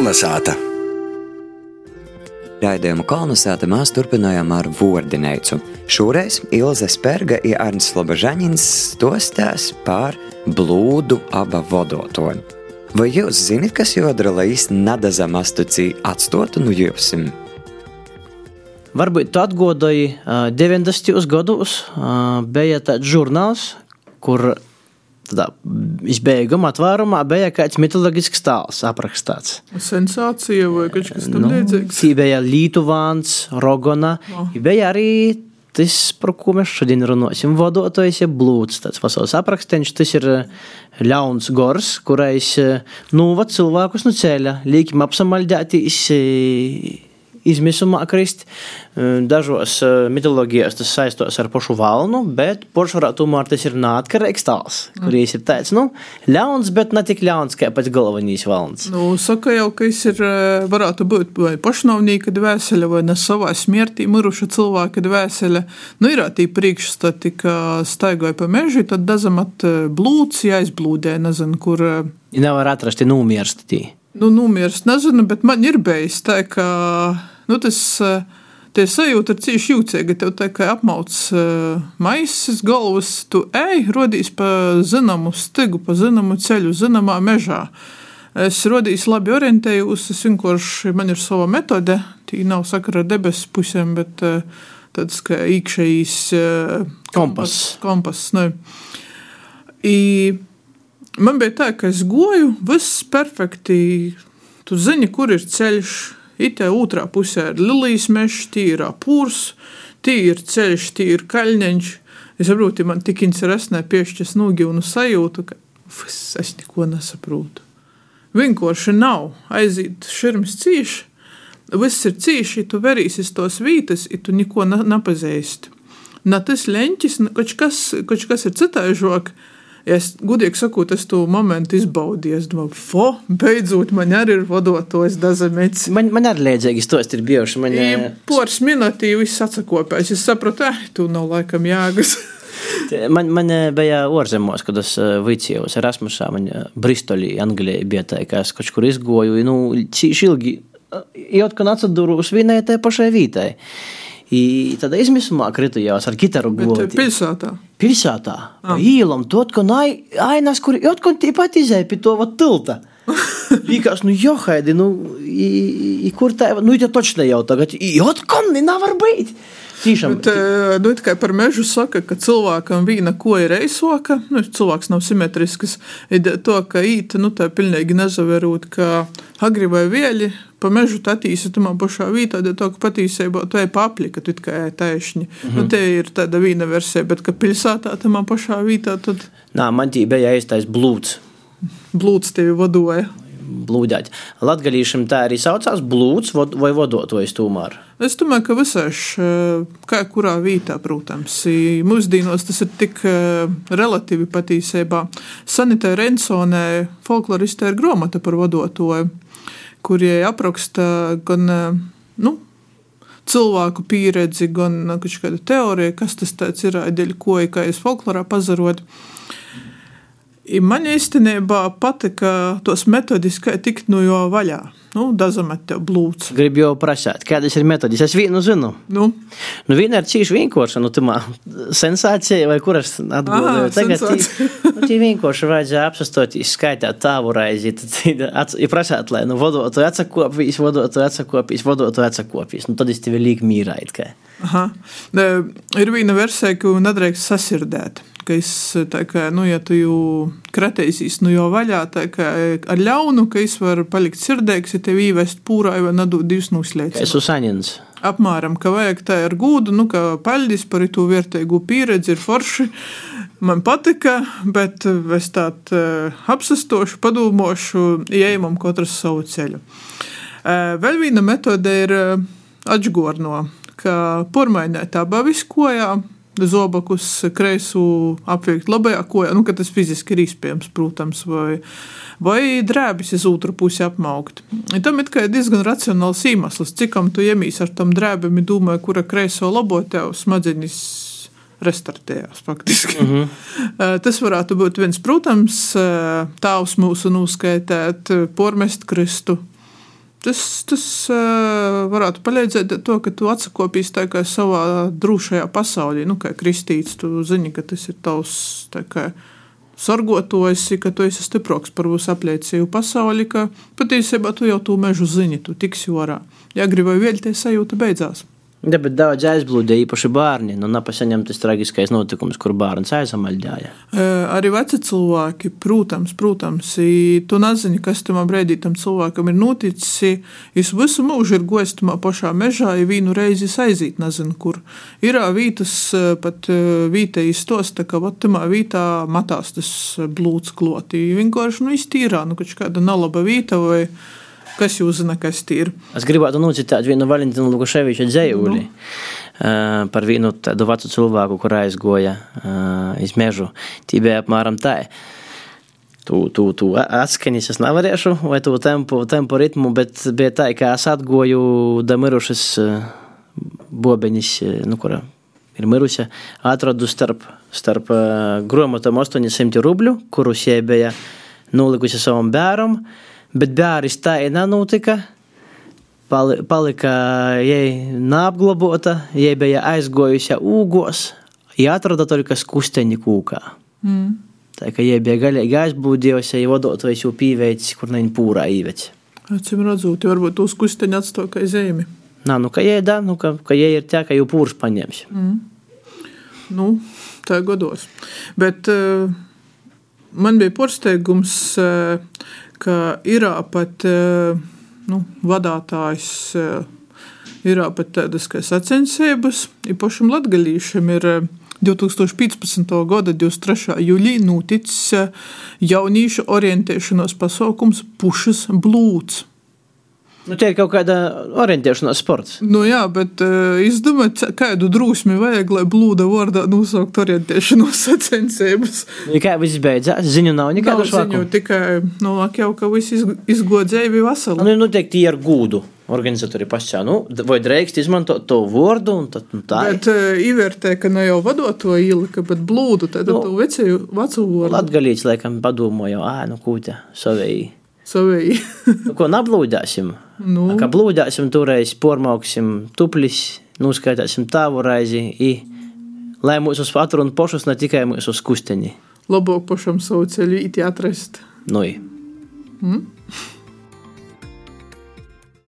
Kolnesāta! Raidījumu kolonizēta mēs turpinājām ar Vordinēcu. Šoreiz Ilze Sperga un Arnsts Lobažaņins stostās par blūdu aba vodotoju. Vai jūs zināt, kas jādara, lai īsti nedazam astucī atstotu no jums? Varbūt tu atgādāji, uh, 90. gados bija tāds žurnāls, kur tādā izbeiguma atvērumā bija kāds mitoloģisks tēls aprakstīts. Sensācija vai kaut kas tam līdzīgs. Tī bija Lietuvāns, Rogona, O. oh. bija arī tas, par ko mēs šodien runāsim. Vadotājs ir blūds, tāds pasaules apraksteņš, tas ir eh, ļauns gors, kurais eh, nūva cilvēkus no ceļa, līkim apsamaldētīs izmisumā krist. Eh, Dažos eh, mitoloģijos tas saistos ar pašu valnu, bet poršvarā tomēr tas ir neatkarīgs tāls, kurīs ir tāds, nu, ļauns, bet ne tik ļauns, kā pats galvenais valns. Nu, saka jau, ka es ir, varētu būt vai pašnāvnieka dvēsele, vai ne savā smirtī miruša cilvēka dvēsele. Nu, ir tī priekšstati, ka staigāja pa mežu, tad dazam at eh, blūds, jāizblūdē, nezinu, kur. nevar atrast numirst tī. Nu, numirst, nezinu, bet man ir bijis tā, ka nu, tas. eh, Tie sajūta ir cīši jūtīga. Tev tā kā apmauts uh, maisas galvas, tu ej, rodīs pa zināmu stigu, pa zināmu ceļu, zināmā mežā. Es rodīs labi orientējos, es vienkārši man ir sava metode. Tī nav sakara ar debesu pusēm, bet uh, tāds kā iekšējs uh, Kompass. kompass ne. I, man bija tā, ka es goju, viss perfekti. Tu zini, kur ir ceļš. Itē otrā pusē ir lilijas mežs, tīrā pūrs, tīra ceļš, tīra kaļņeņš. Es saprotu, man tik interesē piešķirs nogīvnu sajūtu, ka viss, es neko nesaprotu. Vienkārši nav aiziet šurmas cīši. Viss ir cīši, tu verīsies tos vītas, ja tu neko na- nepazīsti. Ne tas leņķis, ne kaut kas, kas ir citāžāk. Es gudīgi sakot, es to momentu izbaudīju. Es domāju, fo, beidzot, man arī ir vadotojs Dazamets. Man, man arī līdzīgi stāsti ir bijuši. Man, eh, Poras minūtī viss atsakopēs. Es sapratu, eh, tu nav laikam jāgas. Man, man eh, bija ārzemēs, kad es eh, vicījos Erasmusā, man Bristolī, Anglijā bija tā, ka es kaut kur izgoju, nu, cīši ilgi, jūt, ka atsadūros vienai tai pašai vītai. I tad izmisumā kritījās ar gitaru godu. eh, pilsētā. Pilsētā, pa īlam, tot, ka nai, ainas, kur, jūt, ka tāpat izēja pie to vat tilta. Likās, nu, johaidi, nu, i, i, kur tā, nu, tā točne jau tagad, jūt, ka nevar būt. Tiešām. Bet, eh, nu, kā par mežu saka, ka cilvēkam viena ko ir reisoka, nu, cilvēks nav simetrisks. Ir to, ka īta, nu, tā pilnīgi nezaverot, ka agri vai vieļi pa mežu tatīsi tamā pašā vītā, tad to, ka patīsībā to ir papli, ka tu ir taisni. Mm -hmm. Nu, te ir tāda viena versija, bet ka pilsētā tamā pašā vītā, tad Nā, man tī bija īstais blūds. blūds tevi vadoja. Blūdēt. Latvijam tā arī saucās blūds vai vodotojs tomēr. Es domāju, ka visāš, eh, kā kurā vietā, protams, i mūsdienos tas ir tik eh, relatīvi patīsībā. Sanitē Rensonē folkloristē ir grāmata par vadotoju, kurie apraksta gan eh, nu, cilvēku pieredzi, gan kaut kādu teoriju, kas tas ir, dēļ ko ir, kā es folklorā pazarot. Man īstenībā patika tos metodiski, kā tikt no jo vaļā. Nu, dazamet tev blūds. Gribu jau prasīt, kādas ir metodas. Es vienu zinu. Nu, Nu, viena ir cīši vienkārša, nu, tā sensācija, vai kuras atbildēju. Tagad tī- nu, tī vienkārši vajadzēja apsastot, skaitāt tāvu raizi, tad ir prasīt, lai nu, vodotu atsakopīs, vodotu atsakopīs, vodotu atsakopīs. Nu, tad es tevi. Ka. Aha. Ne, Ir viena versija, ko nedrīkst sasirdēt. Ka es, tā kā, nu, ja tu jau kratēsīs no jau vaļā, tā kā ar ļaunu, ka es varu palikt sirdīgs, tev īvest pūrā vai nedod divas Es nuslēdzes. esmu saņēmis. Apmēram, ka vajag tā ar gūdu, nu, ka paļģis par to vērtīgu pieredzi ir forši. Man patika, bet es tādu apsastošu, padomāšu, ieejamam katrs savu ceļu. Eh, Vēl viena metode ir atgorno, ka pormainēt abas kojā, zobakus kreisu apvilkt labajā kojā, nu, ka tas fiziski ir iespējams, protams, vai, vai drēbis uz otru pusi apmaukt. I tam ir diezgan racionāls iemesls, cikam tu iemīs ar tam drēbim, domāju, kura kreiso labo tev smadzenis restartējās faktiski. Mm -hmm. Tas varētu būt viens, protams, tēvs mūsu noskaitēt, pormest kristu. Tas, tas uh, varētu palīdzēt to, ka tu atsakopīs tā kā savā drošajā pasaulē, nu, kā kristīts. Tu zini, ka tas ir tavs sargotojs, ka tu esi stiprāks par visu apliecību pasauli, ka patiesībā tu jau to mežu zini, tu tiksi orā. Ja gribai vēl, tie sajūta beidzās. Ja, bet daudz aizblūda, īpaši bērni. Nu, nepasaņem tas traģiskais notikums, kur bērns aizsamaļģēja. E, arī veci cilvēki, protams, protams, i, tu nezini, kas tam brīdī tam cilvēkam ir noticis. Es visu mūžu ir gojis tajā pašā mežā, ja vienu reizi aizīt, nezinu, kur. Ir vītas, pat vītē izstosta, ka vat tamā vītā matās tas blūds kloti. Vienkārši, nu, iztīrā, nu, kaut kāda nalaba vīta vai Kas jūs zināt, kas tie ir? Es gribētu nocitēt vienu Valentīnu Lukaševiča dzējuli nu. uh, par vienu tādu vecu cilvēku, kur aizgoja uh, iz mežu. Tī bija apmēram tā. Tu, tu, tu atskaņas es nevarēšu, vai tu tempu, tempu ritmu, bet bija tā, ka es atgoju damirušas uh, bobeņas, nu, kura ir mirusi, atradu starp, starp uh, grāmatām 800 rubļu, kurus jai bija nolikusi savam bērnam. Uh, bet bērns tā nenotika. Pali, palika jai neapglabāta, jai bija aizgojusi ūgos, ja atrada tikai skusteņi kūkā. Mm. Tā kā jai bija galīgi aizbūdījusi, ja vadotais jau pīveicis, kur viņa pūrā īveicis. Acīm redzot, varbūt uz kusteņa atstāja kā zemi. Nā, nu, ka jai da, nu, ka, ka jai ir tā, ka jau pūrs paņems. Mm. Nu, tā godos. Bet uh, man bija porsteigums, uh, ka ir pat eh, nu, vadītājs. Eh, ir pat tādas kā sacensības, ja pašam latgadījušam ir 2015. Eh, gada 23. jūlijā noticis jauniešu orientēšanās pasaukums Pušas blūds. Nu, tie ir kaut kāda orientēšanās sports. Nu, jā, bet uh, es domāju, kādu drusmi vajag, lai blūda vārdā nosaukt orientēšanos sacensības. Ja kā viss beidzās? Ziņu nav nekādu ziņu, tikai, nu, jau, ka viss izgodzēja bija veseli. Nu, noteikti ir gūdu organizatori pašā. Nu, vai drīkst izmantot to vārdu? Tad, nu, tā bet uh, īvērtē, ka ne jau vadot to īlika, bet blūdu, tad nu, to vecēju vecu vārdu. Latgalīts, laikam, padomāja, ā, nu, kūta, savēji. Savēji. nu, ko nablūdāsim? Nu. Kā blūdāsim, toreiz pormauksim tuplis, nuskaitāsim tāvu raizi, i, lai mūsu atrunu pošus ne tikai mūsu skusteņi. Labāk pašam savu ceļu īti atrast. Nu, i. Mm?